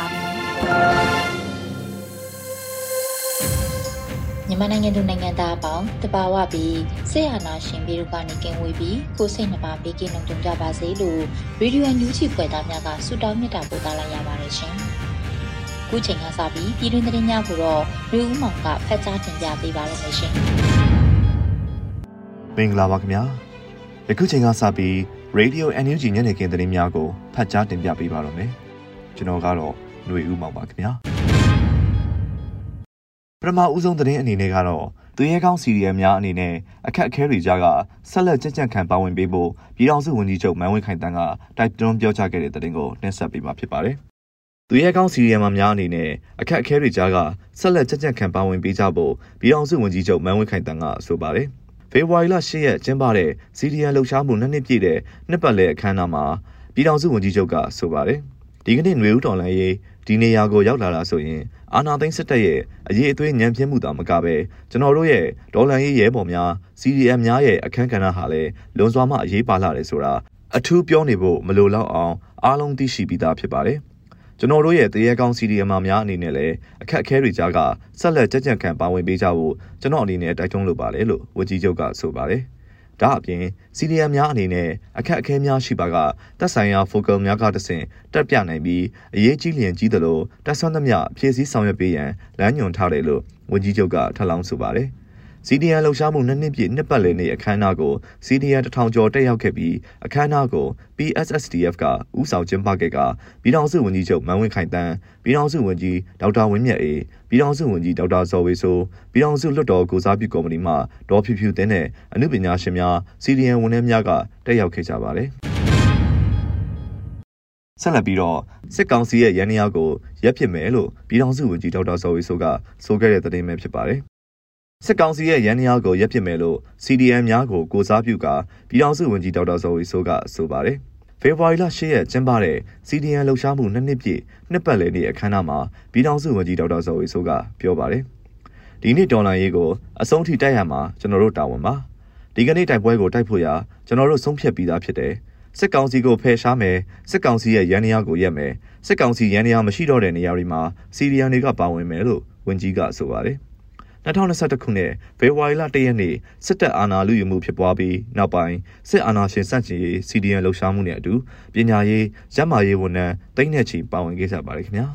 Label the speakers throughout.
Speaker 1: ါပြီ
Speaker 2: မြန်မာနိုင်ငံသူနိုင်ငံသားအပေါင်းတဘာဝပြီးဆေးရနာရှင်ပြီးတို့ကနေကင်ဝေးပြီးကိုစိတ်နှပါဘေးကင်းလုံခြုံကြပါစေလို့ရေဒီယိုအန်ယူဂျီဖွယ်သားများကဆုတောင်းမြတ်တာပို့သလိုက်ရပါတယ်ရှင်။ခုချိန်ကစပြီးပြည်တွင်းသတင်းများကိုတော့လူဦးမောင်ကဖတ်ကြားတင်ပြပေးပါရမရှင်။
Speaker 3: မင်္ဂလာပါခင်ဗျာ။ယခုချိန်ကစပြီး Radio NUG ညနေခင်းသတင်းများကိုဖတ်ကြားတင်ပြပေးပါရမယ်။ကျွန်တော်ကတော့ ຫນွေဦးမောင်ပါခင်ဗျာပထမဦးဆုံးသတင်းအနေနဲ့ကတော့သူရဲကောင်းစီရီယယ်များအနေနဲ့အခက်အခဲတွေကြားကဆက်လက်ကြံ့ကြံ့ခံပါဝင်ပေးဖို့ပြည်ထောင်စုဝန်ကြီးချုပ်မန်ဝင်းခိုင်တန်းကတိုက်တွန်းပြောကြားခဲ့တဲ့သတင်းကိုနှက်ဆက်ပေးမှာဖြစ်ပါတယ်သူရဲကောင်းစီရီယယ်များအနေနဲ့အခက်အခဲတွေကြားကဆက်လက်ကြံ့ကြံ့ခံပါဝင်ပေးကြဖို့ပြည်ထောင်စုဝန်ကြီးချုပ်မန်ဝင်းခိုင်တန်းကဆိုပါတယ်ဖေဖော်ဝါရီလ10ရက်ကျင်းပတဲ့စီရီယယ်လှုပ်ရှားမှုနှစ်နှစ်ပြည့်တဲ့နှစ်ပတ်လည်အခမ်းအနားမှာပြည်ထောင်စုဝန်ကြီးချုပ်ကဆိုပါတယ်ဒီကနေ့ຫນွေဦးတော်လန်ရေး ဒီနေရာကိုရောက်လာတာဆိုရင်အာနာသိန်းစစ်တပ်ရဲ့အရေးအသွေးညံပြင်းမှုတာမကပဲကျွန်တော်တို့ရဲ့ဒေါ်လာရေးရဲဘော်များ CDM များရဲ့အခန်းကဏ္ဍဟာလည်းလွန်စွာမှအရေးပါလာတယ်ဆိုတာအထူးပြောနေဖို့မလိုတော့အောင်အားလုံးသိရှိပြီးသားဖြစ်ပါတယ်ကျွန်တော်တို့ရဲ့တရေကောင်း CDM များအနေနဲ့လည်းအခက်အခဲတွေကြားကဆက်လက်ကြကြံခံပါဝင်ပေးကြဖို့ကျွန်တော်အနေနဲ့တိုက်တွန်းလိုပါတယ်လို့ဝကြီးချုပ်ကဆိုပါတယ်။ ဒါအပြင်စီနီယာများအနေနဲ့အခက်အခဲများရှိပါကတက်ဆိုင်ရာ focal များကတဆင့်တက်ပြနိုင်ပြီးအရေးကြီးလျင်ကြီးသလိုတက်ဆွမ်းသမျှဖြည့်ဆည်းဆောင်ရွက်ပေးရန်လမ်းညွှန်ထားတယ်လို့ဝန်ကြီးချုပ်ကထပ်လောင်းဆိုပါတယ်။ CDN လှုပ်ရှားမှုနှစ်နှစ်ပြည့်နှစ်ပတ်လည်နေ့အခမ်းအနားကို CDN တထောင်ကျော်တက်ရောက်ခဲ့ပြီးအခမ်းအနားကို PSSDF ကဦးဆောင်ကျင်းပခဲ့ကပြည်ထောင်စုဝန်ကြီးချုပ်မန်ဝင်းခိုင်တန်းပြည်ထောင်စုဝန်ကြီးဒေါက်တာဝင်းမြတ်အေးပြည်ထောင်စုဝန်ကြီးဒေါက်တာဇော်ဝေဆိုးပြည်ထောင်စုလွှတ်တော်ကိုစားပြုကော်မတီမှဒေါ်ဖြူဖြူတင်းနဲ့အမှုပညာရှင်များ CDN ဝန်ထမ်းများကတက်ရောက်ခဲ့ကြပါတယ်ဆက်လက်ပြီးတော့စစ်ကောင်စီရဲ့ရန်နေရာကိုရက်ဖြစ်မယ်လို့ပြည်ထောင်စုဝန်ကြီးဒေါက်တာဇော်ဝေဆိုးကဆိုခဲ့တဲ့သတင်းပဲဖြစ်ပါတယ် စစ်ကောင်စီရဲ့ရန်နေရာကိုရပ်ပစ်မယ်လို့ CDM များကိုကိုစားပြုကာပြည်ထောင်စုဝန်ကြီးဒေါက်တာဇော်ဝီဆိုးကဆိုပါတယ်။ဖေဖော်ဝါရီလ10ရက်ကျင်းပတဲ့ CDM လှုပ်ရှားမှုနှစ်နှစ်ပြည့်နှစ်ပတ်လည်နေ့အခမ်းအနားမှာပြည်ထောင်စုဝန်ကြီးဒေါက်တာဇော်ဝီဆိုးကပြောပါတယ်။ဒီနေ့ဒေါ်လာရေးကိုအဆုံးထိတိုက်ရမှာကျွန်တော်တို့တာဝန်ပါ။ဒီကနေ့တိုက်ပွဲကိုတိုက်ဖို့ရာကျွန်တော်တို့ဆုံးဖြတ်ပြီးသားဖြစ်တယ်။စစ်ကောင်စီကိုဖယ်ရှားမယ်စစ်ကောင်စီရဲ့ရန်နေရာကိုရက်မယ်စစ်ကောင်စီရန်နေရာမရှိတော့တဲ့နေရာတွေမှာစီရီယန်တွေကပါဝင်မယ်လို့ဝန်ကြီးကဆိုပါတယ်။ 2021ခုနှစ်ဖေဖော်ဝါရီလ1ရက်နေ့စစ်တပ်အာဏာလုယူမှုဖြစ်ပွားပြီးနောက်ပိုင်းစစ်အာဏာရှင်စန့်ကျင်ရေး CDN လှုပ်ရှားမှုနဲ့အတူပညာရေး၊ရပ်မာရေးဝန်ထမ်းတိတ်နဲ့ချီပါဝင်ခဲ့ကြပါတယ်ခင်ဗျာ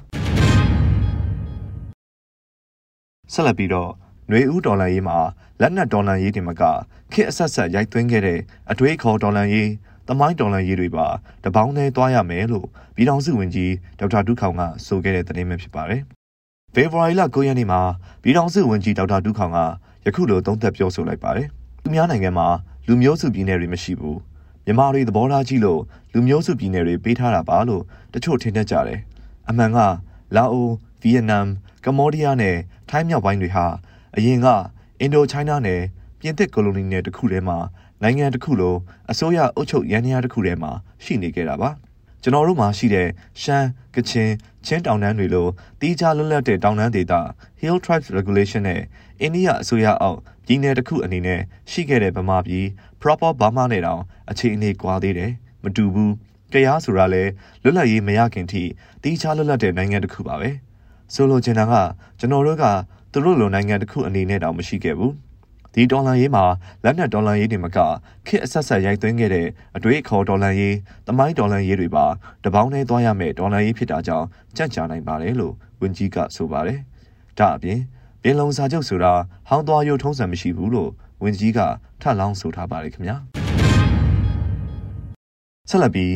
Speaker 3: ဆက်လက်ပြီးတော့ຫນွေဦးဒေါ်လာရေးမှာလက်နက်ဒေါ်လာရေးတင်မကခေတ်အဆက်ဆက်ရိုက်သွင်းခဲ့တဲ့အတွေးခေါ်ဒေါ်လာရေးတမိုင်းဒေါ်လာရေးတွေပါတပေါင်းနဲ့တွားရမယ်လို့ပြည်ထောင်စုဝန်ကြီးဒေါက်တာဒုခောင်ကဆိုခဲ့တဲ့သတင်းပဲဖြစ်ပါတယ် ဖေဖော်ဝါရီလ9ရက်နေ့မှာပြည်ထောင်စုဝန်ကြီးဒေါက်တာဒုခောင်ကယခုလိုသုံးသပ်ပြောဆိုလိုက်ပါတယ်။သူများနိုင်ငံမှာလူမျိုးစုပြည်နယ်တွေမရှိဘူး။မြန်မာတွေသဘောထားကြီးလို့လူမျိုးစုပြည်နယ်တွေပေးထားတာပါလို့တချို့ထင်တတ်ကြတယ်။အမှန်ကလာအို၊ဗီယက်နမ်၊ကမ္ဘောဒီးယားနဲ့ထိုင်းမြောက်ပိုင်းတွေဟာအရင်ကအင်ဒိုချိုင်းနာနဲ့ပြင်သစ်ကိုလိုနီနယ်တစ်ခုထဲမှာနိုင်ငံတစ်ခုလုံးအစိုးရအုပ်ချုပ်ရန်ရာတစ်ခုထဲမှာရှိနေခဲ့တာပါ။ ကျွန်တော်တို့မှာရှိတဲ့ရှမ်းကချင်ချင်းတောင်တန်းတွေလိုတီးခြားလွတ်လပ်တဲ့တောင်တန်းဒေသ Hill Tribes Regulation နဲ့အိန္ဒိယအစိုးရအောက်ပြည်နယ်တစ်ခုအနေနဲ့ရှိခဲ့တဲ့ဗမာပြည် proper Burma နဲ့တောင်အခြေအနေကွာသေးတယ်မတူဘူးကြားဆိုတာလဲလွတ်လပ်ရေးမရခင်ထိတီးခြားလွတ်လပ်တဲ့နိုင်ငံတစ်ခုပါပဲဆိုလိုချင်တာကကျွန်တော်တို့ကသူတို့လိုနိုင်ငံတစ်ခုအနေနဲ့တောင်မရှိခဲ့ဘူး ဒီဒေါ်လာရေးမှာလက်နက်ဒေါ်လာရေးတွေမကခစ်အဆက်ဆက်ရိုက်သွင်းခဲ့တဲ့အတွေ့အခေါ်ဒေါ်လာရေးတမိုင်းဒေါ်လာရေးတွေပါတပေါင်းနဲ့သွားရမယ်ဒေါ်လာရေးဖြစ်တာကြောင့်ကြန့်ကြာနိုင်ပါတယ်လို့ဝန်ကြီးကဆိုပါတယ်။ဒါအပြင်ပြည်လုံစာချုပ်ဆိုတာဟောင်းသွားရုံထုံးစံမရှိဘူးလို့ဝန်ကြီးကထပ်လောင်းဆိုထားပါတယ်ခင်ဗျာ။ဆက်လက်ပြီး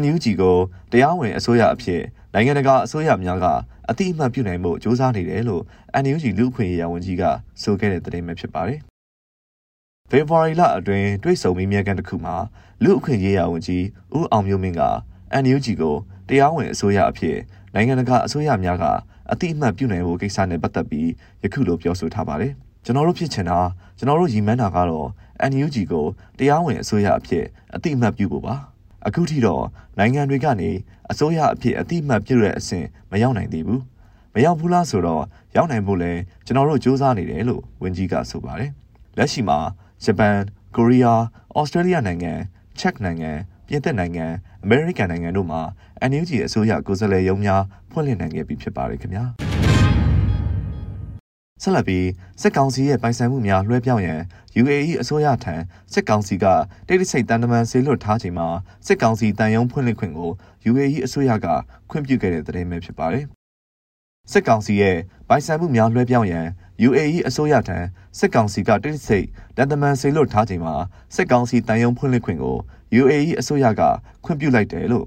Speaker 3: NUG ကိုတရားဝင်အစိုးရအဖြစ်နိုင်ငံတကာအစိုးရများကအတိအမှတ်ပြုနိုင်မှုစ조사နေတယ်လို့ NUG လူ့အခွင့်အရေးဝန်ကြီးကဆိုခဲ့တဲ့သတင်းပဲဖြစ်ပါတယ်။ ဖေဖော်ဝါရီလအတွင်းတွေ့ဆုံမိမြန်ကန်တစ်ခုမှာလူ့အခွင့်အရေးဝန်ကြီးဦးအောင်မျိုးမင်းက NUG ကိုတရားဝင်အစိုးရအဖြစ်နိုင်ငံတကာအစိုးရများကအတိအမှတ်ပြုနိုင်ဖို့ကိစ္စနဲ့ပတ်သက်ပြီးယခုလိုပြောဆိုထားပါတယ်။ကျွန်တော်တို့ဖြစ်ချင်တာကျွန်တော်တို့ရည်မှန်းတာကတော့ NUG ကိုတရားဝင်အစိုးရအဖြစ်အတိအမှတ်ပြုဖို့ပါ။အခုထိတော့နိုင်ငံတွေကနေအစိုးရအဖြစ်အတိအမှတ်ပြုတဲ့အဆင့်မရောက်နိုင်သေးဘူးမရောက်ဘူးလားဆိုတော့ရောက်နိုင်ဖို့လဲကျွန်တော်တို့စူးစမ်းနေတယ်လို့ဝန်ကြီးကဆိုပါတယ်လက်ရှိမှာ ဂျပန်ကိုရီးယားဩစတြေးလျနိုင်ငံချက်နိုင်ငံပြင်သစ်နိုင်ငံအမေရိကန်နိုင်ငံတို့မှာ NUG အစိုးရကိုယ်စားလှယ်ရုံးများဖွင့်လှစ်နိုင်ခဲ့ပြီဖြစ်ပါတယ်ခင်ဗျာဆက်လက်ပြီးစစ်ကောင်စီရဲ့ပိုင်ဆိုင်မှုများလွှဲပြောင်းရန် UAE အစိုးရထံစစ်ကောင်စီကတိတိစိတ်တန်တမန်ဆေးလွတ်ထားချိန်မှာစစ်ကောင်စီတန်ယုံဖွင့်လှစ်ခွင့်ကို UAE အစိုးရကခွင့်ပြုခဲ့တဲ့သတင်းပဲဖြစ်ပါတယ်။ စစ်ကောင်စီရဲ့ပိုင်ဆိုင်မှုများလွှဲပြောင်းရန် UAE အစိုးရထံစစ်ကောင်စီကတိတိစိတ်တန်တမန်ဆေးလွတ်ထားချိန်မှာစစ်ကောင်စီတန်ယုံဖွင့်လှစ်ခွင့်ကို UAE အစိုးရကခွင့်ပြုလိုက်တယ်လို့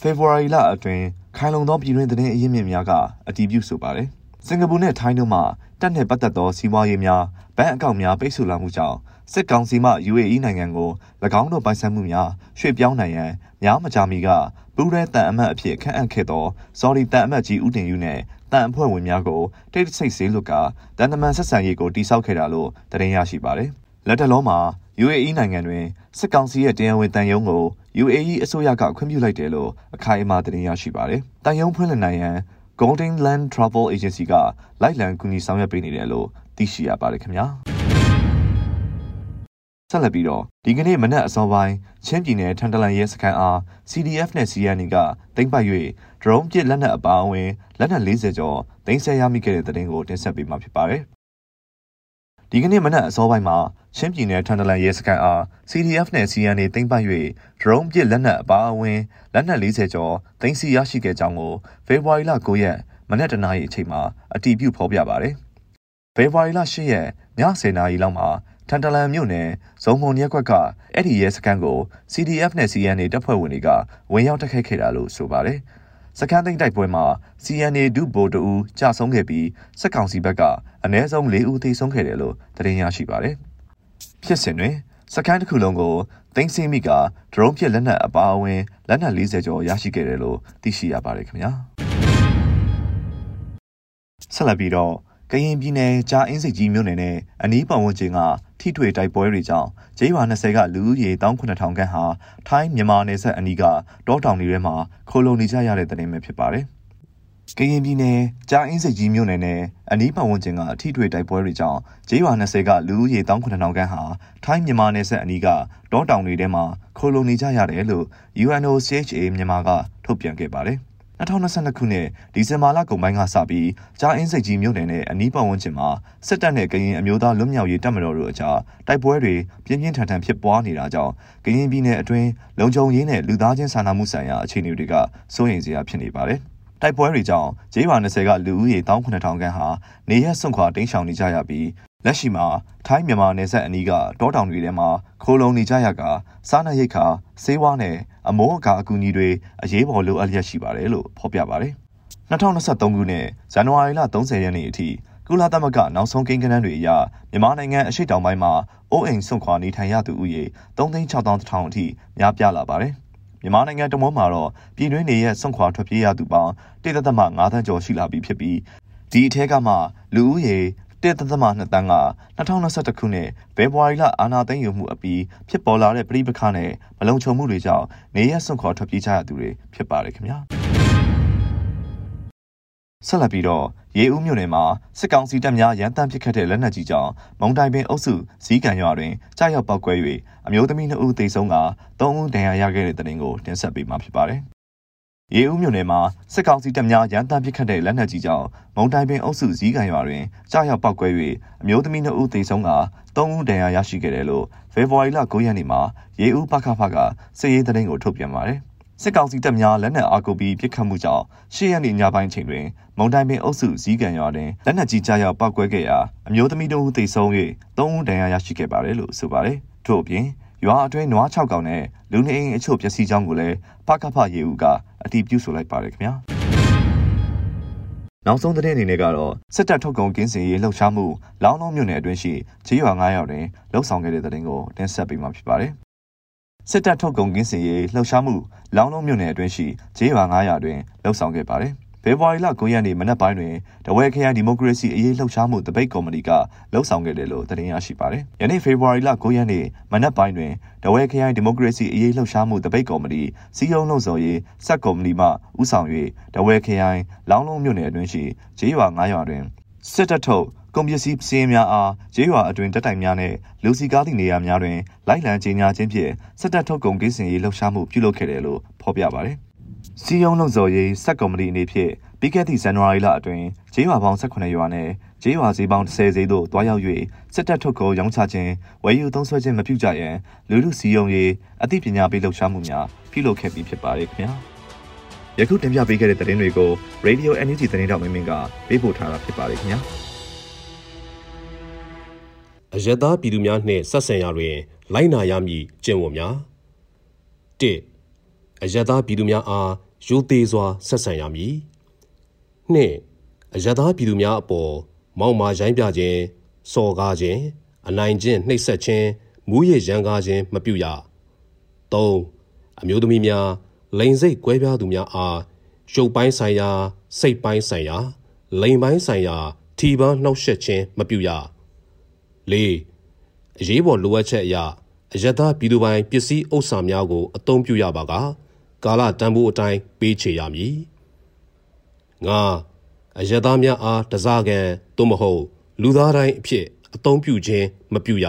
Speaker 3: ဖေဖော်ဝါရီလအတွင်းခိုင်လုံသောပြည်တွင်းသတင်းအရင်းမြစ်များကအတည်ပြုဆိုပါတယ်။စင်ကာပူနဲ့ထိုင်းတို့မှတပ်နှင့်ပတ်သက်သောစီးပွားရေးများဘဏ်အကောင့်များပိတ်ဆို့လာမှုကြောင့်စစ်ကောင်စီမှ UAE နိုင်ငံကို၎င်းတို့ပိုင်ဆိုင်မှုများရွှေ့ပြောင်းနိုင်ရန်များမကြာမီကပူးရဲတန်အမတ်အဖြစ်ခန့်အပ်ခဲ့သောစော်ဒီတန်အမတ်ကြီးဦးတင်ယူနဲ့ တန်အဖွဲ့ဝင်များကိုတိတ်ဆိတ်စေလွတ်ကတန်တမန်ဆက်ဆံရေးကိုတိစောက်ခဲ့တာလို့သတင်းရရှိပါတယ်။လက်တလုံးမှာ UAE နိုင်ငံတွင်စစ်ကောင်စီရဲ့တရားဝင်တန်ယုံကို UAE အစိုးရကခွင့်ပြုလိုက်တယ်လို့အခိုင်အမာသတင်းရရှိပါတယ်။တန်ယုံဖွင့်လှစ်နိုင်ရန် Golden Land Travel Agency ကလိုက်လံကူညီဆောင်ရွက်ပေးနေတယ်လို့သိရှိရပါတယ်ခင်ဗျာ ဆက်လက်ပြီးတော့ဒီကနေ့မနက်အစောပိုင်းချင်းပြည်နယ်ထန်တလန်ရဲစခန်းအား CDF နဲ့ CNE ကတင်ပတ်၍ဒရုန်းပစ်လက်နက်အပါအဝင်လက်နက်40ကျော်တင်ဆက်ရမိခဲ့တဲ့တဲ့တင်ကိုတင်ဆက်ပေးမှာဖြစ်ပါတယ်ဒီကနေ့မနက်အစောပိုင်းမှာချင်းပြည်နယ်ထန်တလန်ရဲစခန်းအား CDF နဲ့ CNA သိမ်းပိုက်၍ဒရုန်းပစ်လက်နက်အပါအဝင်လက်နက်40ကျော်သိမ်းဆည်းရရှိခဲ့ကြောင်းကိုဖေဖော်ဝါရီလ9ရက်မနက်တနာရီအချိန်မှာအတည်ပြုဖော်ပြပါတယ်။ဖေဖော်ဝါရီလ10ရက်ည10နာရီလောက်မှာ ထန်တလန်မြို့နယ်ဇုံမုံရက်ကွက်ကအဲ့ဒီရဲစခန်းကို CDF နဲ့ CNA တပ်ဖွဲ့ဝင်တွေကဝင်ရောက်တိုက်ခိုက်ခဲ့တာလို့ဆိုပါတယ်။စခန်းသိမ်းတိုက်ပွဲမှာ CNA ဒုဗိုလ်တအူးကြာဆုံးခဲ့ပြီးစစ်ကောင်စီဘက်ကအနည်းဆုံး၄ဦးသေဆုံးခဲ့တယ်လို့သတင်းရရှိပါတယ်။ဖြစ်စဉ်တွင်စခန်းတစ်ခုလုံးကိုသိမ်းဆည်းမိကဒရုန်းဖြင့်လက်နက်အပါအဝင်လက်နက်40ကျော်ရရှိခဲ့တယ်လို့သိရှိရပါတယ်ခင်ဗျာဆက်လက်ပြီးတော့ကရင်ပြည်နယ်ကြားအင်းစိတ်ကြီးမြို့နယ်နဲ့အနီးပတ်ဝန်းကျင်က ထိထွေတိုက်ပွဲတွေကြောင့်ဂျေးရွာ20ကလူဦးရေ19000ခန့်ဟာထိုင်းမြန်မာနယ်စပ်အနီးကတောတောင်တွေထဲမှာခိုလုံနေကြရတဲ့တဲ့နယ်ဖြစ်ပါတယ်ကရင်ပြည်နယ်ကြားအင်းစိတ်ကြီးမြို့နယ်နဲ့အနီးပတ်ဝန်းကျင်ကအထီးထွေတိုက်ပွဲတွေကြောင့်ဂျေးရွာ20ကလူဦးရေ19000ခန့်ဟာထိုင်းမြန်မာနယ်စပ်အနီးကတောတောင်တွေထဲမှာခိုလုံနေကြရတယ်လို့ UNOCHA မြန်မာကထုတ်ပြန်ခဲ့ပါတယ်။ 2022ခုနှစ်ဒီဇင်ဘာလကုန်ပိုင်းကစပြီးကြားအင်းစိတ်ကြီးမြို့နယ်နဲ့အနီးပတ်ဝန်းကျင်မှာစစ်တပ်နဲ့ကရင်အမျိုးသားလွတ်မြောက်ရေးတပ်မတော်တို့အကြားတိုက်ပွဲတွေပြင်းပြင်းထန်ထန်ဖြစ်ပွားနေတာကြောင့်ကရင်ပြည်နယ်အတွင်းလုံခြုံရေးနဲ့လူသားချင်းစာနာမှုဆိုင်ရာအခြေအနေတွေကစိုးရိမ်စရာဖြစ်နေပါတယ်။တိုက်ပွဲတွေကြောင့်ဂျေးရွာ20ကလူဦးရေ18000ခန့်ဟာနေရက်စွန့်ခွာတိမ်းရှောင်နေကြရပြီး လက်ရှိမှာထိုင်းမြန်မာနယ်စပ်အနီးကတောတောင်တွေထဲမှာခိုးလုံနေကြရကစားနပ်ရိက္ခာဆေးဝါးနဲ့အမိုးအကာအကူအညီတွေအရေးပေါ်လိုအပ်လျက်ရှိပါတယ်လို့ဖော်ပြပါတယ်။2023ခုနှစ်ဇန်နဝါရီလ30ရက်နေ့အထိကုလသမဂ္ဂနောက်ဆုံးကိန်းဂဏန်းတွေအရမြန်မာနိုင်ငံအရှိတောင်ပိုင်းမှာအိုးအိမ်ဆွန့်ခွာနေထိုင်ရသူဦးရေ3,600,000အထိများပြားလာပါတယ်။မြန်မာနိုင်ငံတမွန်းမှာတော့ပြည်တွင်းနေရဲ့စွန့်ခွာထွက်ပြေးရသူပေါင်းတိသက်သမ9သန်းကျော်ရှိလာပြီဖြစ်ပြီးဒီအထက်ကမှလူဦးရေ တိသက်သမ2တန်းက2021ခုနှစ်ဖေဖော်ဝါရီလအာဏာသိမ်းယူမှုအပြီးဖြစ်ပေါ်လာတဲ့ပြည်ပခါနဲ့မလုံခြုံမှုတွေကြောင့်နေရစွန့်ခွာထွက်ပြေးကြရသူတွေဖြစ်ပါတယ်ခင်ဗျာဆက်လက်ပြီးတော့ရေဦးမြို့နယ်မှာစစ်ကောင်စီတပ်များရန်တမ်းပစ်ခတ်တဲ့လက်နက်ကြီးကြောင့်မုံတိုင်ပင်အုပ်စုဇီးကန်ရွာတွင်ကြားရောက်ပောက်ကွဲ၍အမျိုးသမီး2ဦးသေဆုံးက3ဦးဒဏ်ရာရခဲ့တဲ့တဲ့တင်ကိုတင်ဆက်ပေးမှာဖြစ်ပါတယ် ရေဦးမြို့နယ်မှာစစ်ကောင်စီတပ်များရန်တမ်းပစ်ခတ်တဲ့လက်နက်ကြီးကြောင့်မုံတိုင်းပင်အုပ်စုဇီးကန်ရွာတွင်ကြားရောက်ပောက်ကွဲ၍အမျိုးသမီး2ဦးသေဆုံးက3ဦးဒဏ်ရာရရှိခဲ့တယ်လို့ဖေဖော်ဝါရီလ9ရက်နေ့မှာရေဦးပခဖကစစ်ရေးသတင်းကိုထုတ်ပြန်ပါတယ်။စစ်ကောင်စီတပ်များလက်နက်အားကိုပြီးပစ်ခတ်မှုကြောင့်ရှေ့ရက်နေ့ညပိုင်းချိန်တွင်မုံတိုင်းပင်အုပ်စုဇီးကန်ရွာတွင်လက်နက်ကြီးကြားရောက်ပောက်ကွဲခဲ့ရာအမျိုးသမီး2ဦးသေဆုံး၍3ဦးဒဏ်ရာရရှိခဲ့ပါတယ်လို့ဆိုပါတယ်။ထို့အပြင် ရွာအတွင်းနွား6ကောင်နဲ့လူနေအိမ်အချို့ပျက်စီးကြောင်းကိုလည်းပကဖရေဦးကအတည်ပြုဆိုလိုက်ပါတယ်ခင်ဗျာနောက်ဆုံးသတင်းအနေနဲ့ကတော့စစ်တပ်ထုတ်ကုန်ကင်းစင်ရေးလှုပ်ရှားမှုလောင်းလုံးမြို့နယ်အတွင်းရှိခြေရွာ9ရောက်တွင်လှုပ်ဆောင်ခဲ့တဲ့သတင်းကိုတင်ဆက်ပေးမှာဖြစ်ပါတယ်စစ်တပ်ထုတ်ကုန်ကင်းစင်ရေးလှုပ်ရှားမှုလောင်းလုံးမြို့နယ်အတွင်းရှိခြေရွာ9ရောက်တွင်လှုပ်ဆောင်ခဲ့ပါတယ် ဖေဖော်ဝါရီလ9ရက်နေ့မနက်ပိုင်းတွင်တဝဲခရိုင်ဒီမိုကရေစီအရေးလှုပ်ရှားမှုတပိတ်ကော်မတီကလှုပ်ဆောင်ခဲ့တယ်လို့သတင်းရရှိပါတယ်။ယနေ့ဖေဖော်ဝါရီလ9ရက်နေ့မနက်ပိုင်းတွင်တဝဲခရိုင်ဒီမိုကရေစီအရေးလှုပ်ရှားမှုတပိတ်ကော်မတီစီယုံလှုပ်ဆောင်ရေးစက်ကော်မတီမှဦးဆောင်၍တဝဲခရိုင်လောင်းလုံးမြို့နယ်အတွင်းရှိဂျေးရွာ9ရွာတွင်စစ်တပ်ထုတ်ကုန်ပစ္စည်းစည်းများအားဂျေးရွာအတွင်တက်တိုင်များနဲ့လူစီကားသည့်နေရာများတွင်လိုက်လံကြေညာခြင်းဖြင့်စစ်တပ်ထုတ်ကုန်ကိစ္စရေးလှုပ်ရှားမှုပြုလုပ်ခဲ့တယ်လို့ဖော်ပြပါတယ်။ စီယုံလုံစော်ရေးစက်ကော်မတီအနေဖြင့်ပြီးခဲ့သည့်ဇန်နဝါရီလအတွင်းဂျေးရွာပေါင်း18ရွာနဲ့ဂျေးရွာဈေးပေါင်း10ဈေးသို့တွားရောက်၍စစ်တပ်ထုတ်ကိုရောင်းချခြင်းဝယ်ယူသုံးစွဲခြင်းမပြုကြရန်လူလူစီယုံရေးအသိပညာပေးလှုပ်ရှားမှုများပြုလုပ်ခဲ့ပြီးဖြစ်ပါတယ်ခင်ဗျာယခုတင်ပြပေးခဲ့တဲ့သတင်းတွေကို Radio NUG သတင်းတောက်မင်းမင်းကပေးပို့ထားတာဖြစ်ပါတယ်ခင်ဗျာ
Speaker 4: အယက်သားပြည်သူများနှင့်ဆက်ဆံရာတွင် လိုက်နာရမည်ကျင့်ဝတ်များ၁အယက်သားပြည်သူများအား ရိုသေစွာဆက်ဆံရမည်နှင့်အယသားပြည်သူများအပေါ်မောက်မာရိုင်းပြခြင်းစော်ကားခြင်းအနိုင်ကျင့်နှိပ်စက်ခြင်းမူးယစ်ရန်ကားခြင်းမပြုရ၃အမျိုးသမီးများလိန်စိတ်ကွဲပြားသူများအားရုပ်ပိုင်းဆိုင်ရာစိတ်ပိုင်းဆိုင်ရာလိန်ပိုင်းဆိုင်ရာထီပန်းနှောက်ယှက်ခြင်းမပြုရ၄အရေးပေါ်လိုအပ်ချက်အရအယက်သားပြည်သူပိုင်ပစ္စည်းဥစ္စာများကိုအသုံးပြုရပါက ကာလတန်ဖိုးအတိုင်းပေးချေရမည်ငါအယက်သားများအားတစားကံသို့မဟုတ် လူသားတိုင်းအဖြစ်အသုံးပြုခြင်းမပြုရ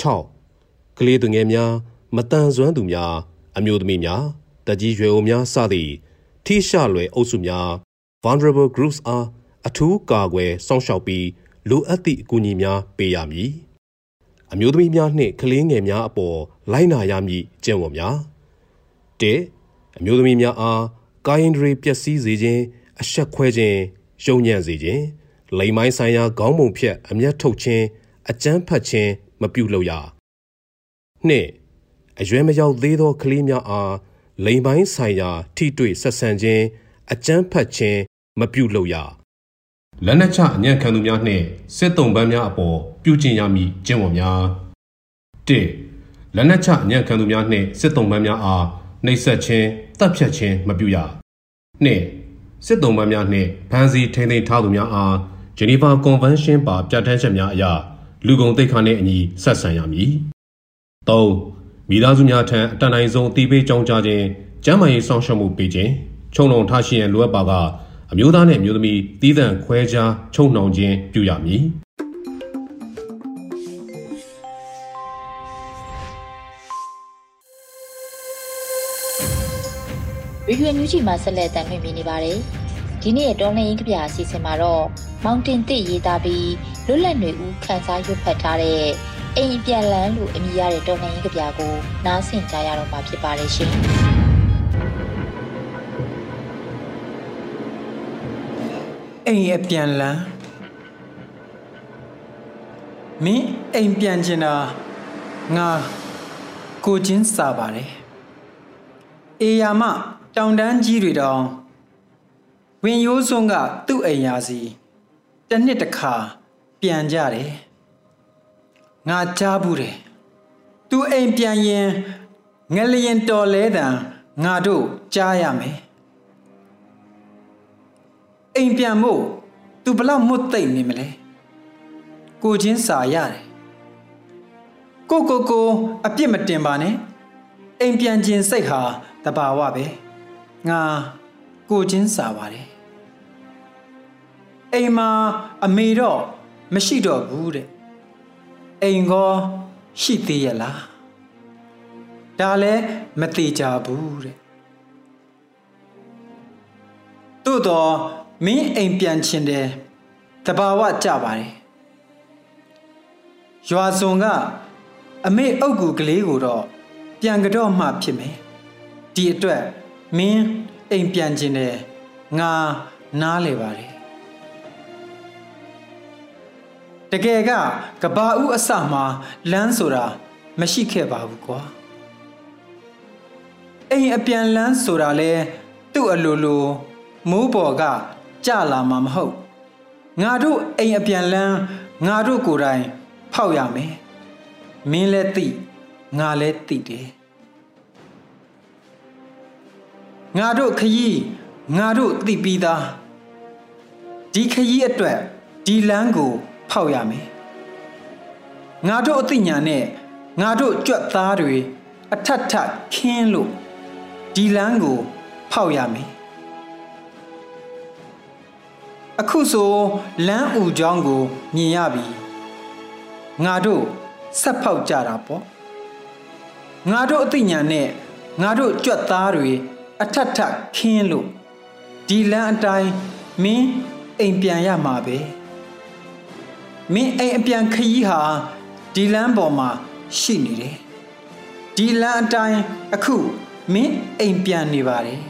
Speaker 4: 6ကလေးသူငယ်များမတန်ဆွမ်းသူများအမျိုးသမီးများတကြီးရွယ်အိုများစသည့်ထိရှလွယ်အုပ်စုများ vulnerable groups အားအထူးကာကွယ်စောင့်ရှောက်ပြီးလိုအပ်သည့်အကူအညီများပေးရမည်အမျိုးသမီးများနှင့်ကလေးငယ်များအပေါ်လိုက်နာရမည်ကျင့်ဝတ်များ ၁အမျိုးသမီးများအားကာယင်ဒရီပျက်စီးစေခြင်းအဆက်ခွဲခြင်းယုံညံ့စေခြင်းလိမ်မိုင်းဆိုင်ရာခေါင်းပုံဖြတ်အမျက်ထုတ်ခြင်းအကြမ်းဖက်ခြင်းမပြုလုပ်ရနှင့်အရွယ်မရောက်သေးသောကလေးများအားလိမ်ပိုင်းဆိုင်ရာထိတွေ့ဆက်ဆံခြင်းအကြမ်းဖက်ခြင်းမပြုလုပ်ရလက်နက်ချအညံ့ခံသူများနှင့်စစ်တုံပန်းများအပေါ်ပြုကျင့်ရမည်ကျင့်ဝတ်များ၁လက်နက်ချအညံ့ခံသူများနှင့်စစ်တုံပန်းများအား နှိပ်စက်ခြင်းတပ်ဖြတ်ခြင်းမပြုရ၂စစ်တုံးပန်းများနှင့်ဖမ်းဆီးထိန်းသိမ်းထားသူများအားဂျနီဗာကွန်ဗင်းရှင်းပါပြဋ္ဌာန်းချက်များအရလူကုန်သိက္ခာနှင့်အညီဆက်ဆံရမည်၃မိသားစုများထံအတန်တိုင်းဆုံးအတိပေးကြောင်းကြားခြင်းကျန်းမာရေးဆောင်ရှောက်မှုပေးခြင်းခြုံနှုံထားရှိရန်လိုအပ်ပါကအမျိုးသားနှင့်အမျိုးသမီးတည်တံ့ခွဲခြားခြုံနှောင်ခြင်းပြုရမည်
Speaker 2: ရီရွယ်မြူးချီမှာဆက်လက်တင်ပြနေပါတယ်။ဒီနေ့တော်လှန်ရေးကဗျာအစီအစဉ်မှာတော့မောင်တင်တစ်ရေးသားပြီးလွတ်လပ်နေဦးခန်းစားရွတ်ဖတ်ထားတဲ့အိမ်ပြန်လန်းလို့အမည်ရတဲ့တော်လှန်ရေးကဗျာကိုနားဆင်ကြရတော့မှာဖြစ်ပါတယ်ရှင်။
Speaker 5: အိမ်အပြန်လန်းမင်းအိမ်ပြန်ချင်တာငါကိုချင်းစာပါတယ်အေယာမ တောင်တန်းကြီးတွေတောင်ဝင်ရိုးစွန်းကသူ့အိမ်ရာစီတစ်နှစ်တစ်ခါပြန်ကြတယ်ငါကြားဘူးတယ်သူအိမ်ပြန်ရင်ငလျင်တော်လဲတံငါတို့ကြားရမယ်အိမ်ပြန်ဖို့သူဘလောက်မွတ်သိမ့်နေမလဲကိုချင်းစာရတယ်ကိုကိုကိုအပြစ်မတင်ပါနဲ့အိမ်ပြန်ခြင်းစိတ်ဟာတဘာဝပဲ ငါကိုချင်းစာပါတယ်အိမ်မှာအမေတော့မရှိတော့ဘူးတဲ့အိမ်ကောရှိသေးရလားဒါလည်းမသေးကြဘူးတဲ့သို့တော့မင်းအိမ်ပြန်ချင်တယ်တဘာဝကြပါတယ်ရွာစုံကအမေအုပ်ကူကလေးကိုတော့ပြန်ကြတော့မှဖြစ်မယ်ဒီအတွက် မင်းအိမ်ပြန်ချင်တယ်ငါနားလေပါတယ်တကယ်ကကဘာဦးအစမှာလမ်းဆိုတာမရှိခဲ့ပါဘူးကွာအိမ်အပြန်လန်းဆိုတာလဲသူ့အလိုလိုမိုးပေါ်ကကြလာမှာမဟုတ်ငါတို့အိမ်အပြန်လန်းငါတို့ကိုယ်တိုင်ဖောက်ရမယ်မင်းလည်းသိငါလည်းသိတယ် ငါတို့ခยีငါတို့သိပြီးသားဒီခยีအတွက်ဒီလမ်းကို ဖောက်ရမယ်ငါတို့အသိဉာဏ်နဲ့ငါတို့ကြွက်သားတွေအထက်ထက်ခင်းလို့ဒီလမ်းကို ဖောက်ရမယ်အခုဆိုလမ်းဥကြောင်းကိုမြင်ရပြီငါတို့ဆက်ဖောက်ကြတာပေါ့ငါတို့အသိဉာဏ်နဲ့ငါတို့ကြွက်သားတွေ အထက်ထက်ခင်းလို့ဒီလမ်းအတိုင်းမင်းအိမ်ပြန်ရမှာပဲမင်းအိမ်အပြန်ခရီးဟာဒီလမ်းပေါ်မှာရှိနေတယ်ဒီလမ်းအတိုင်းအခုမင်းအိမ်ပြန်နေပါတယ်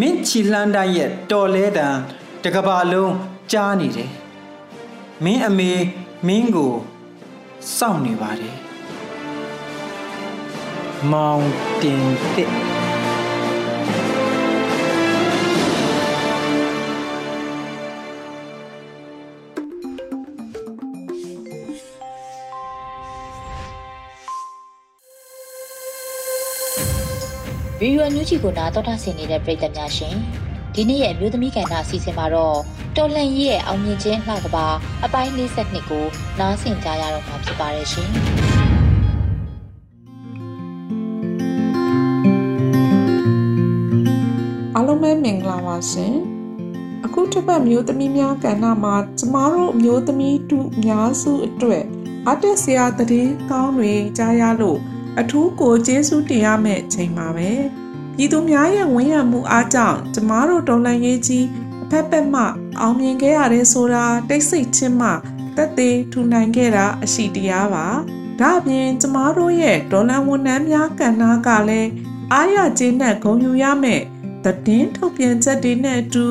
Speaker 5: မင်းချီလှမ်းတိုင်းရဲ့တော်လဲတံတကဘာလုံးကြားနေတယ်မင်းအမေမင်းကိုစောင့်နေပါတယ် မောင်တင်တစ်
Speaker 2: ဗီဒီယိုညူးချီကိုနားတော်တာဆင်နေတဲ့ပရိသတ်များရှင်ဒီနေ့ရဲ့အမျိုးသမီးကဏ္ဍအစီအစဉ်မှာတော့တော်လှန်ရေးရဲ့အောင်မြင်ခြင်းလှကပါအပိုင်း52ကိုနားဆင်ကြရတော့မှာဖြစ်ပါတယ်ရှင်
Speaker 6: မင်္ဂလာပါရှင်အခုတစ်ပတ်မျိုးသမီးများကဏ္ဍမှာကျမတို့မျိုးသမီးတူအများစုအတွက်အတက်စရာသတင်းကောင်းတွေကြားရလို့အထူးကိုကျေးဇူးတင်ရမယ့်ချိန်ပါပဲပြည်သူများရဲ့ဝန်းရံမှုအားကြောင့်ကျမတို့တော်လှန်ရေးကြီးအဖက်ဖက်မှ အောင်မြင်ခဲ့ရတယ်ဆိုတာတိတ်ဆိတ်ချင်းမှတက်သေးထူနိုင်ခဲ့တာအရှိတရားပါဒါအပြင်ကျမတို့ရဲ့ဒေါ်လန်ဝန်ထမ်းများကဏ္ဍကလည်းအားရကျေနပ်ဂုဏ်ယူရမယ့် သတင်းထုတ်ပြန်ချက်တွေနဲ့အတူ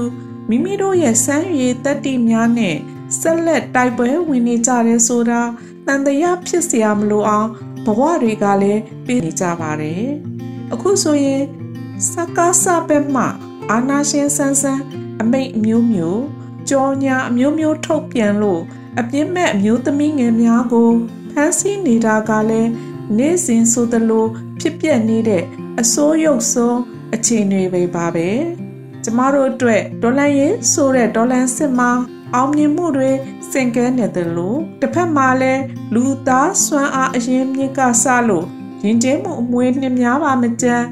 Speaker 6: မိမိတို့ရဲ့စမ်းရည်တက်တိများနဲ့ဆက်လက်တိုက်ပွဲဝင်နေကြတယ်ဆိုတာတန်တရားဖြစ်စရာမလိုအောင်ဘဝတွေကလည်းပြေးနေကြပါတယ်။အခုဆိုရင်စကားစပဲမှ အာနာရှင်ဆန်းဆန်းအမိတ်အမျိုးမျိုးကြောညာအမျိုးမျိုးထုတ်ပြန်လို့အပြစ်မဲ့အမျိုးသမီးငယ်များကိုဖမ်းဆီးနေတာကလည်းနေ့စဉ်ဆိုသလိုဖြစ်ပျက်နေတဲ့အဆိုးရုပ်ဆုံး အခြေအနေပဲပါပဲကျမတို့အတွက်ဒေါ်လန်ရေးဆိုတဲ့ဒေါ်လန်စစ်မှာအောင်မြင်မှုတွေစင်ကဲနေတယ်လို့တစ်ဖက်မှာလည်းလူသားစွမ်းအားအရင်မြင့်ကဆလို့ရင်ကျဲမှုအမွေနှင်းများပါမကြမ်း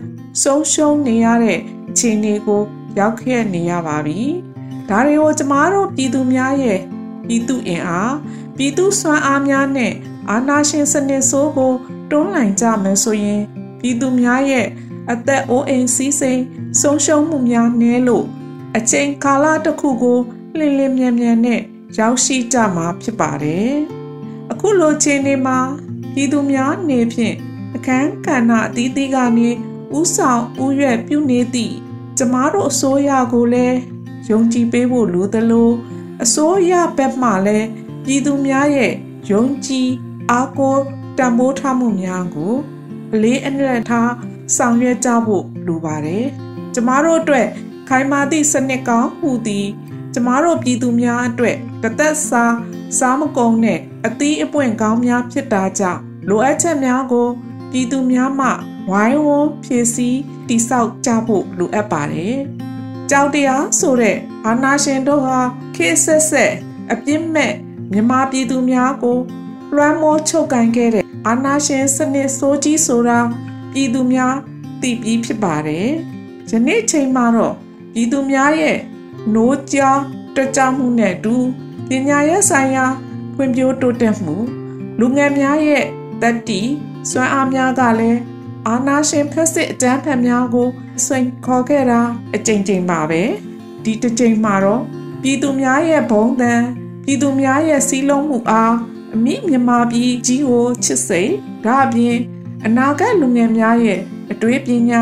Speaker 6: ဆုံးရှုံးနေရတဲ့အခြေအနေကိုရောက်ခဲ့နေရပါပြီ။ဒါတွေကိုကျမတို့ပြည်သူများရဲ့ပြည်သူအင်အားပြည်သူစွမ်းအားများနဲ့အာဏာရှင်စနစ်ဆိုးကိုတွန်းလှန်ကြမယ်ဆိုရင်ပြည်သူများရဲ့ အသက်အိုးအိမ်စီးစိမ်ဆုံးရှုံးမှုများနည်းလို့အချိန်ကာလတစ်ခုကိုလင်းလင်းမြန်မြန်နဲ့ရောက်ရှိကြမှာဖြစ်ပါတယ်။အခုလိုချိန်နေမှာပြည်သူများနေဖြင့်အခန်းကဏ္ဍအသီးသီးကနေဥဆောင်ဥရွက်ပြုနေသည့်ကျမတို့အစိုးရကိုလည်းယုံကြည်ပေးဖို့လိုသလိုအစိုးရဘက်မှလည်းပြည်သူများရဲ့ယုံကြည်အားကိုးတံမိုးထားမှုများကိုအလေးအနက်ထား ဆောင်ရွက်ကြဖို့လိုပါတယ်။ကျမတို့အတွက်ခိုင်မာသည့်စနစ်ကောင်းဟူသည်ကျမတို့ပြည်သူများအတွက်တသက်စားစားမကုန်တဲ့အသီးအပွင့်ကောင်းများဖြစ်တာကြောင့်လိုအပ်ချက်များကိုပြည်သူများမှဝိုင်းဝန်းဖြည့်ဆည်းတိဆောက်ကြဖို့လိုအပ်ပါတယ်။ကြောက်တရားဆိုတဲ့အာနာရှင်တို့ဟာခေတ်ဆက်ဆက်အပြစ်မဲ့မြမပြည်သူများကိုလွှမ်းမိုးချုပ်ကန်ခဲ့တဲ့အာနာရှင်စနစ်ဆိုးကြီးဆိုတာ ပြည်သူများသိပြီးဖြစ်ပါတယ်။ယနေ့ချိန်မှာတော့ပြည်သူများရဲ့နိုးကြားတကြမှုနဲ့တူပညာရေးဆိုင်ရာဖွံ့ဖြိုးတိုးတက်မှုလူငယ်များရဲ့တတိစွမ်းအားများကလည်းအာနာရှင်ဖက်စစ်အတန်းဖက်များကိုဆွင်ခေါ်ခဲ့တာအကြိမ်ကြိမ်ပါပဲဒီတစ်ကြိမ်မှာတော့ပြည်သူများရဲ့ဘုံတန်ပြည်သူများရဲ့စီးလုံးမှုအားအမိမြန်မာပြည်ကြီးကိုချစ်စိတ်ဒါအပြင် အနာဂတ်လူငယ်များရဲ့အတွေ့ပညာ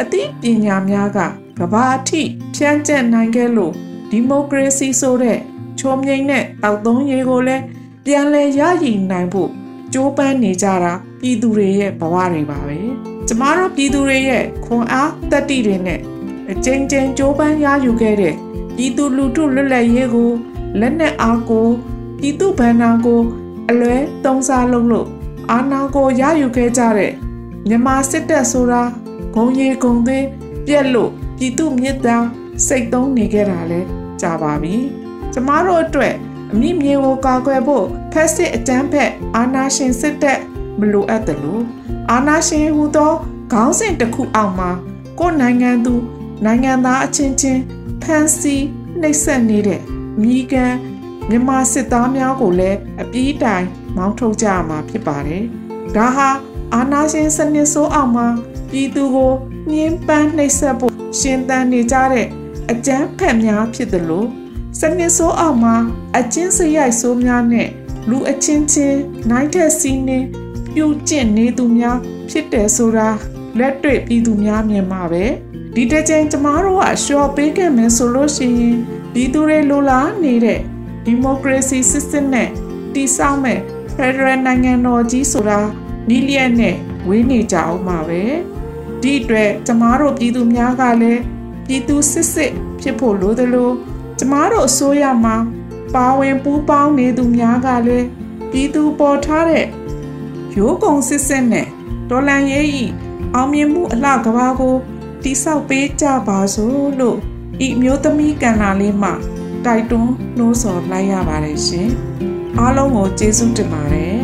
Speaker 6: အသိပညာများကကဘာအထိဖြန့်ကျက်နိုင်ခဲ့လို့ဒီမိုကရေစီဆိုတဲ့ချုံမြိန်တဲ့တောက်သုံးရေးကိုလည်းပြန်လည်ရည်နိုင်ဖို့ကြိုးပမ်းနေကြတာပြည်သူတွေရဲ့ဘဝတွေပါပဲကျမတို့ပြည်သူတွေရဲ့ခွန်အားတက်တီတွေနဲ့အကြိမ်ကြိမ်ကြိုးပမ်းရယူခဲ့တဲ့ပြည်သူလူထုလွတ်လပ်ရေးကိုလက်နက်အားကိုပြည်သူဗန္နာကို အလွဲတုံးစားလုပ်လို့ အာဏာကိုရယူခဲ့ကြတဲ့မြန်မာစစ်တပ်ဆိုတာဂုံရီဂုံသွင်းပြက်လို့ပြည်သူမြစ်တာစိတ်သုံးနေခဲ့တာလဲကြာပါပြီကျမတို့အတွက်အမိမြေကိုကာကွယ်ဖို့ဖက်စစ်အတန်းဖက်အာနာရှင်စစ်တပ်မလိုအပ်တယ်လို့အာနာရှင်ဟူသောခေါင်းစဉ်တစ်ခုအောက်မှာကိုယ်နိုင်ငံသူနိုင်ငံသားအချင်းချင်းဖန်ဆီးနှိပ်စက်နေတဲ့မိကန်မြန်မာစစ်သားများကိုလည်းအပြေးတိုင် မောင်းထုတ်ကြရမှာဖြစ်ပါတယ်။ဒါဟာအာနာရှင်စနစ်ဆိုးအောင်မှာပြည်သူကိုညှင်းပန်းနှိပ်စက်ဖို့ရှင်သန်နေကြတဲ့အကြမ်းဖက်များဖြစ်တယ်လို့စနစ်ဆိုးအောင်မှာအချင်းစရိုက်ဆိုးများနဲ့လူအချင်းချင်းနိုင်တဲ့စီးနေပြုတ်ကျင့်နေသူများဖြစ်တယ်ဆိုတာလက်တွေ့ပြည်သူများမြင်မှာပဲဒီတစ်ချိန်ကျမတို့ကရှော့ပေးခဲ့မယ်ဆိုလို့ရှိရင်ပြည်သူတွေလိုလားနေတဲ့ဒီမိုကရေစီစစ်စစ်နဲ့တည်ဆောက်မဲ့ ဖက်ဒရယ်နိုင်ငံတော်ကြီးဆိုတာနီးလျက်နဲ့ဝေးနေကြအောင်ပါပဲဒီအတွက်ကျမတို့ပြည်သူများကလည်းပြည်သူစစ်စစ်ဖြစ်ဖို့လိုသလိုကျမတို့အစိုးရမှာပါဝင်ပူးပေါင်းနေသူများကလည်းပြည်သူပေါ်ထားတဲ့ရိုးကုံစစ်စစ်နဲ့ဒေါ်လန်ရေးဤအောင်မြင်မှုအလှကဘာကိုတိဆောက်ပေးကြပါစို့လို့ဤမျိုးသမီးကန္နာလေးမှတိုက်တွန်းနှိုးဆော်လိုက်ရပါတယ်ရှင် အားလုံးကိုကျေးဇူးတင်ပါတယ်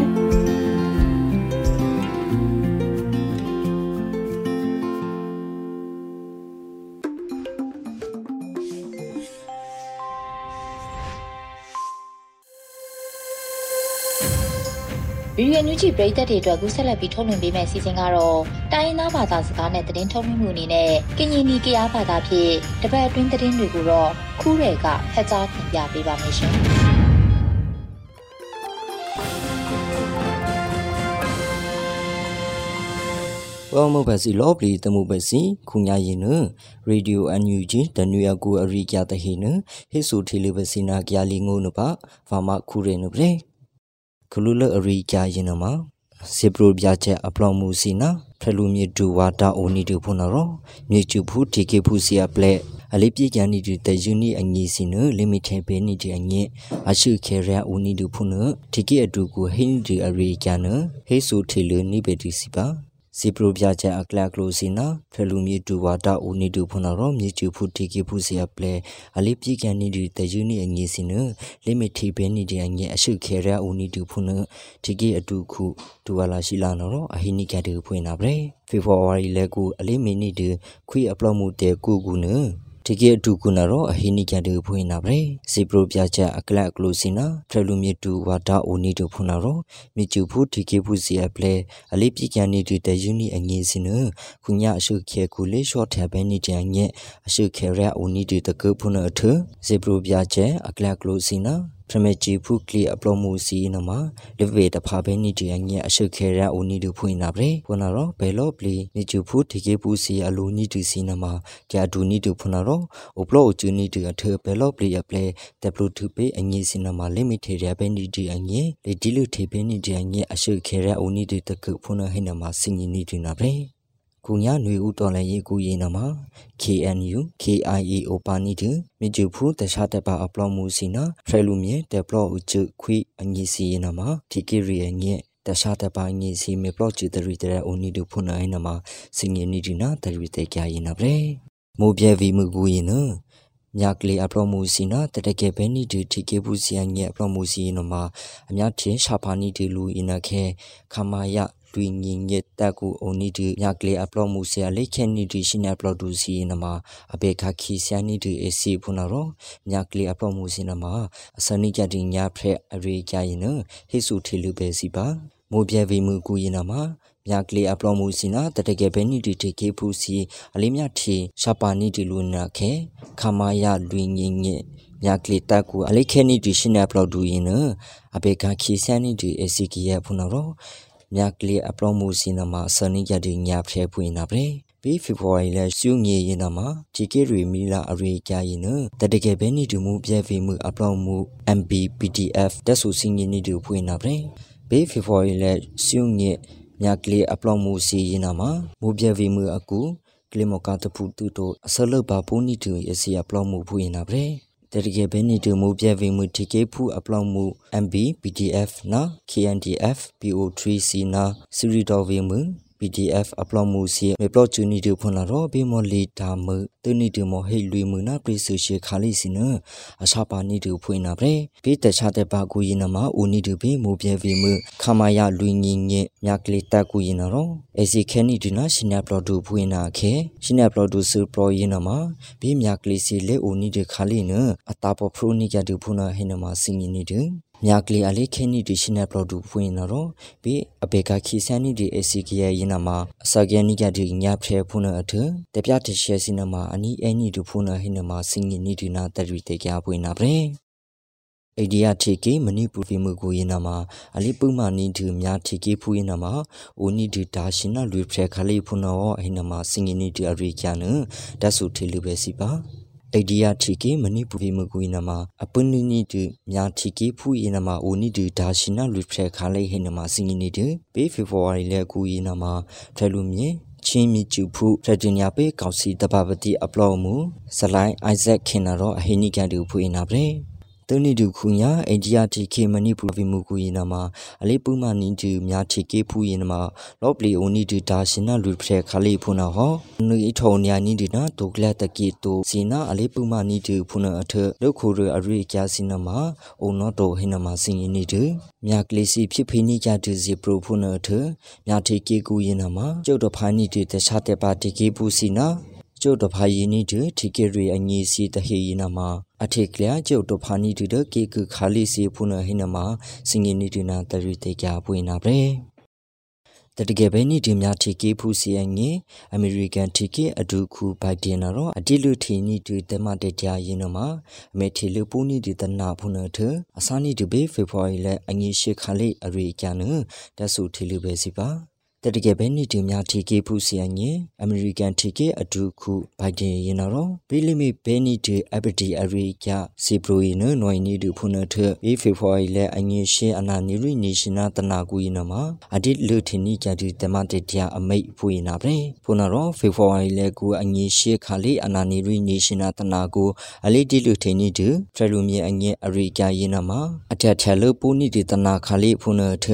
Speaker 2: ဗီဒီယိုညူချီပရိသတ်တွေအတွက်ကူးဆက်လက်ပြီးထုတ်လွှင့်ပေးမယ့်စီစဉ်ကတော့တိုင်းရင်းသားဘာသာစကားနဲ့သတင်းထုတ်လွှင့်မှုအနေနဲ့ကရင်နီကရားဘာသာဖြင့်တပတ်အတွင်းသတင်းတွေကိုတော့ခူးရဲကဖတ်ကြားတင်ပြပေးပါမယ်ရှင်။
Speaker 7: ဘောမဘစီလောပလီတမှုဘစီခုညာရင်နရေဒီယိုအန်ယူဂျီတနွေအကူအရိကြတဟိနဟိဆူထီလီဘစီနာကြလီငုံနပါဖာမခုရဲနပလေ။ခလူလအရိကြရင်နမှာစေပရိုပြချက်အပလောင်မူစီနာဖလူမြေဒူဝါတာအိုနီဒူဖုန်ရောမြေကျူဖူတီကေဖူစီအပလက်အလေးပြေကန်နီဒူတယူနီအငီစီနလီမီတေဘေနီဒီအငိအရှုခေရအိုနီဒူဖုန်တီကေအတူကိုဟင်းဒီအရိကြနဟေဆူထေလူနိဘေတီစီပါ စီပရိုပြချက်အကလကလိုစီနာဖဲလူမီတူဝါတာဦးနီတူဖနာရောမြေကျူဖူတီကီဖူစီအပလေအလေးပြေကန်နီဒီတယူနီအငေစီနလိမီတီဘဲနီဒီအငေအရှုခဲရဦးနီတူဖုနတီကီအတူခုဒူဝါလာရှိလာနော်အဟိနိကတူဖွင့်နာပဲဖေဖော်ဝါရီလဲကူအလေးမီနီဒီခွေအပလော့မှုတဲကူကူန တကယ်အတူကုနာရောအဟိနိကတူဖွင့်နာပဲစီပရိုပြချက်အကလကလိုစီနာဖရလူမြေတူဝါတာအိုနီတူဖွင့်နာရောမြေကျူဖူတကယ်ဖူစီအပလေအလေးပြကန်နေတူတဲ့ယူနီအငေးစင်နခုညအရှုခဲကူလေးရှော့ထဲပဲနေကြညက်အရှုခဲရအိုနီတူတကဖုနာအထစီပရိုပြချက်အကလကလိုစီနာ ဖရမေဂျီဖုကလီအပလောမှုစီနမှာလဗေတဖာဘဲနီတီအငဲအရှုခဲရအိုနီဒူဖွင့်နာပရေဖွနာရောဘဲလောပလီနီကျူဖုဒီကေပူစီအလူနီဒူစီနမှာဂျာဒူနီဒူဖွနာရောအိုပလောအချူနီဒူအထဘဲလောပလီအပလေတက်ပလူတူပေအငဲစီနမှာလိမိထေရဘဲနီတီအငဲလေဒီလူထေဘဲနီတီအငဲအရှုခဲရအိုနီဒူတကုဖွနာဟိနမှာစင်နီနီဒူနာပရေ ကုညာຫນွေဦးတော်လည်းရေးကူရေးနမှာ KNU KIAO ပါနီတူမြကျဖူတခြားတပါအပလောမှုစီနာဖရလူမြေတပလောဥချခွိအငီစီနမှာတီကီရီယငဲတခြားတပါငီစီမေပလောချီတရီတဲ့အိုနီတူဖုနိုင်နမှာစင်ငီနီဒီနာတရီတဲ့ကြရင်နာပဲမိုးပြဲဗီမှုကူရင်န မြကလေးအပလောမှုစီနာတတကယ်ပဲနီဒီတီကေဘူးစီယငဲအပလောမှုစီနမှာအများချင်းရှာဖာနီဒီလူအင်းနခဲခမာယတွင်ငင်ငက်တက်ကူအိုနီဒီညကလေအပလော့မှုဆရာလေခဲနီဒီရှင်အပလော့ဒူစီနမအဘေခခီဆယာနီဒီအစီဖုနာရောညကလေအပလော့မှုစီနမအစနိကြတိညာဖရက်အရေကြရင်ဟိစုထေလူပဲစီပါမိုးပြဲဗီမှုကူရင်နမ မြကလေးအပလောမှုစီနာတတကယ်ပဲနိတီတေကေဖူစီအလေးမြထီရှာပါနိတီလူနာခဲခမာယလွင်ငင်းငင်းမြကလေးတက်ကူအလေးခဲနိတီရှင်နပလောဒူရင်နအဘေကခီဆန်နိတီအစီကီယဖုနာရောမြကလေးအပလောမှုစီနာမှာစနိရတဲ့ညာဖဲဖွင့်နာပဲဘီဖေဖော်ဝါရီလရှုငေရင်နာမှာဂျီကေရီမီလာအရေကြရင်နတတကယ်ပဲနိတူမှုပြဲဖီမှုအပလောမှု MB PDF တက်ဆူစင်းရင်နိတူဖွင့်နာပဲဘေဖေဖော်ဝါရီလရှုငေ မြကလေးအပလောမှုစီရင်နာမှာမူပြဲဖီမှုအကူကလီမကတဖူတူတိုအစလဘပူနီတူရစီအပလောမှုဖွင့်နာပဲတရကေဘဲနီတူမူပြဲဗီမူတီကေဖူအပလောင်မူ MB PDF နာ KNDF PO3C နာစီရီတော်ဗီမူ PDF upload မှုစီမေပလော့ချူနီတူဖွန်လာတော့ဘေမောလီတာမတူနီတူမောဟိလွေမနာပရိစုရှိခါလိစီနအစာပါနီတူဖွင့်နာပဲဘေတခြားတဲ့ပါကူရင်နမဦးနီတူဘေမူပြဲဗီမခမာယလွင်ငင်းငင်းမြကလေးတက်ကူရင်တော့အစီခဲနီတူနာရှင်နပလော့တူဖွင့်နာခဲရှင်နပလော့တူစူပရောရင်နမဘေမြကလေးစီလေဦးနီတူခါလိနအတာပဖရိုနီကတူဖွန်နာဟိနမစင်နီတူ မြကလီအလေးခင်းနီဒီရှင်နယ်ပလော့ဒူဖွင့်နော်ဘီအဘေကခီဆန်နီဒီအစီကရရင်နမှာအစကရနီကဒီညာဖဲဖုန်အထတပြတရှဲစင်နမှာအနီအနီဒူဖုန်ဟင်းနမှာစင်နီဒီနာတရီတေကြပွင့်နာပရေအိဒီယာတီကေမဏိပူရီမှုကိုရင်နာမှာအလိပုမနီဒီမြာတီကေဖူရင်နာမှာအိုနီဒီဒါရှင်နာလွေဖရခလေးဖုနောအဟင်းနာမှာစင်နီဒီအရိကျန်ဒတ်ဆူထေလူပဲစီပါ အိဒီယာထီကေမဏိပူရီမကွေနမအပနိနီတူမြာထီကေဖူယနမအိုနီတူဒါရှိနာလူဖရခါလေးဟိနမစင်နီတူပေဖေဖော်ဝါရီလဲကူယနမဖရလူမြေချင်းမီကျူဖုဖရဂျင်နီယာပေကောင်စီတဘာပတိအပလော့မှုဇလိုင်းအိုက်ဇက်ခင်နာရောအဟိနီကန်တူဖူနာပရေ တနိဒုခုညာအိန္ဒိယတီခေမဏိပူဗီမူကူယနာမှာအလေးပူမနီတူမြာတီကေဖူယနာမှာလော့ပလီအိုနီတူဒါရှင်နာလူဖရဲခလေးဖုနာဟောနွေထောညာနီဒီနာဒုကလတကီတူစီနာအလေးပူမနီတူဖုနာအထလုခုရအရိကျစီနာမှာအုံနောတိုဟိနာမှာစင်ယနီတူမြာကလေးစီဖြစ်ဖိနီကြတူစီပရိုဖုနာအထမြာတီကေကူယနာမှာကျုပ်တော်ဖာနီတူတခြားတဲ့ပါတီကေပူစီနာကျုပ်တဖာယင်းနီတူထီကေရီအငီစီတဟေယနာမှာ အထေကလျာကျုပ်တဖာနီတူတကေကခါလီစီဖုနဟိနမှာစင်ငီနီတူနာတရီတေကြပွေနာပဲတတကယ်ပဲနီဒီများထီကေဖူစီယငေအမေရိကန်ထီကေအဒူခုဘိုက်တင်နာတော့အတိလူထီနီတူတမတကြရင်နမှာအမေထီလူပူနီဒီတနာဖုနထအစာနီဒီဘေဖေဖော်ဝါရီလဲအငေရှိခါလေးအရိကန်နတဆူထီလူပဲစီပါ တတကယ်ပဲနေတင်များထီကေဖူစီယန်ရင်အမေရိကန်ထီကေအဒူခုဘိုင်ဒင်ရင်တော့ဘီလီမီဘဲနီတီအဘဒီအရိကစီပရိုယနနွိုင်းနီဒူဖုန်ထဘေဖေဖော်ရီလဲအငင်းရှင်းအနာနီရီနေရှင်နာတနာကူရင်နမှာအဒီလူထင်းနီကြတူတမတေတရာအမိတ်ဖူရင်နာပဲဖုန်တော့ဖေဖော်ရီလဲကူအငင်းရှင်းခါလေးအနာနီရီနေရှင်နာတနာကူအလေးဒီလူထင်းနီဒူဖရလူမြေအငင်းအရိကရင်နမှာအထက်ထလပူနီဒီတနာခါလေးဖုန်ထ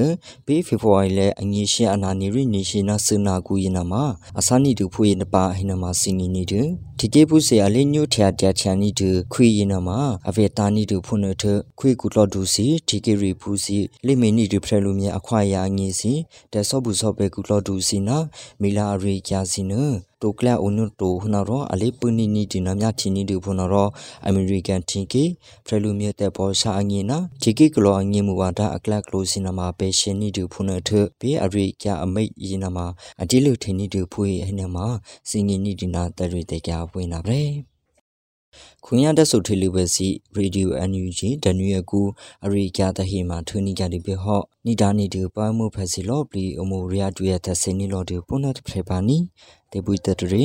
Speaker 7: ဘေဖေဖော်ရီလဲအငင်းရှင်းအနာနီရီနေရှင်နာစနာကူရင်နာမှာအစာနီတူဖွေနပါဟိနမှာစင်နီနီတူ ဒီကေပုစေအလေးညိုထျာတျာချန်နီတူခွေရင်နာမှာအဖေတာနီတူဖုန်ထခွေကူလော့ဒူစီဒီကေရီဖူစီလိမီနီတူဖရလူမြအခွာယာငီစီတဲဆော့ဘူးဆော့ပဲကူလော့ဒူစီနာမီလာအရိကျစီနတိုကလအုန်တိုဟနာရောအလေးပနီနီဒီနမြချီနီဒီဖုန်ရောအမေရိကန်တင်ကေဖရလူမြတဲ့ပေါ်ရှာအငီနာဂျီကေကလောအငီမူဝါဒအကလကလိုစီနမှာပေရှင်နီဒီဖုန်ထဘေအရိကျအမိတ်ယင်းနမှာအတိလူထင်းနီဒီဖွေဟနမှာစင်ငီနီဒီနာတရီတေကြပွင့်နာပဲခွန်ရတဲ့ဆုထေလူပဲစီရေဒီယိုအန်ယူဂျီဒနူယကူအရိကျတဟီမှာထွနီကြဒီဘေဟော့နီဒါနီဒီပွားမှုဖက်စီလော့ပလီအမိုရီယာတူရတဲ့စင်နီလော်ဒီပုန်နတ်ဖရပါနီတေပွိတတရီ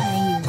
Speaker 1: ်းယူ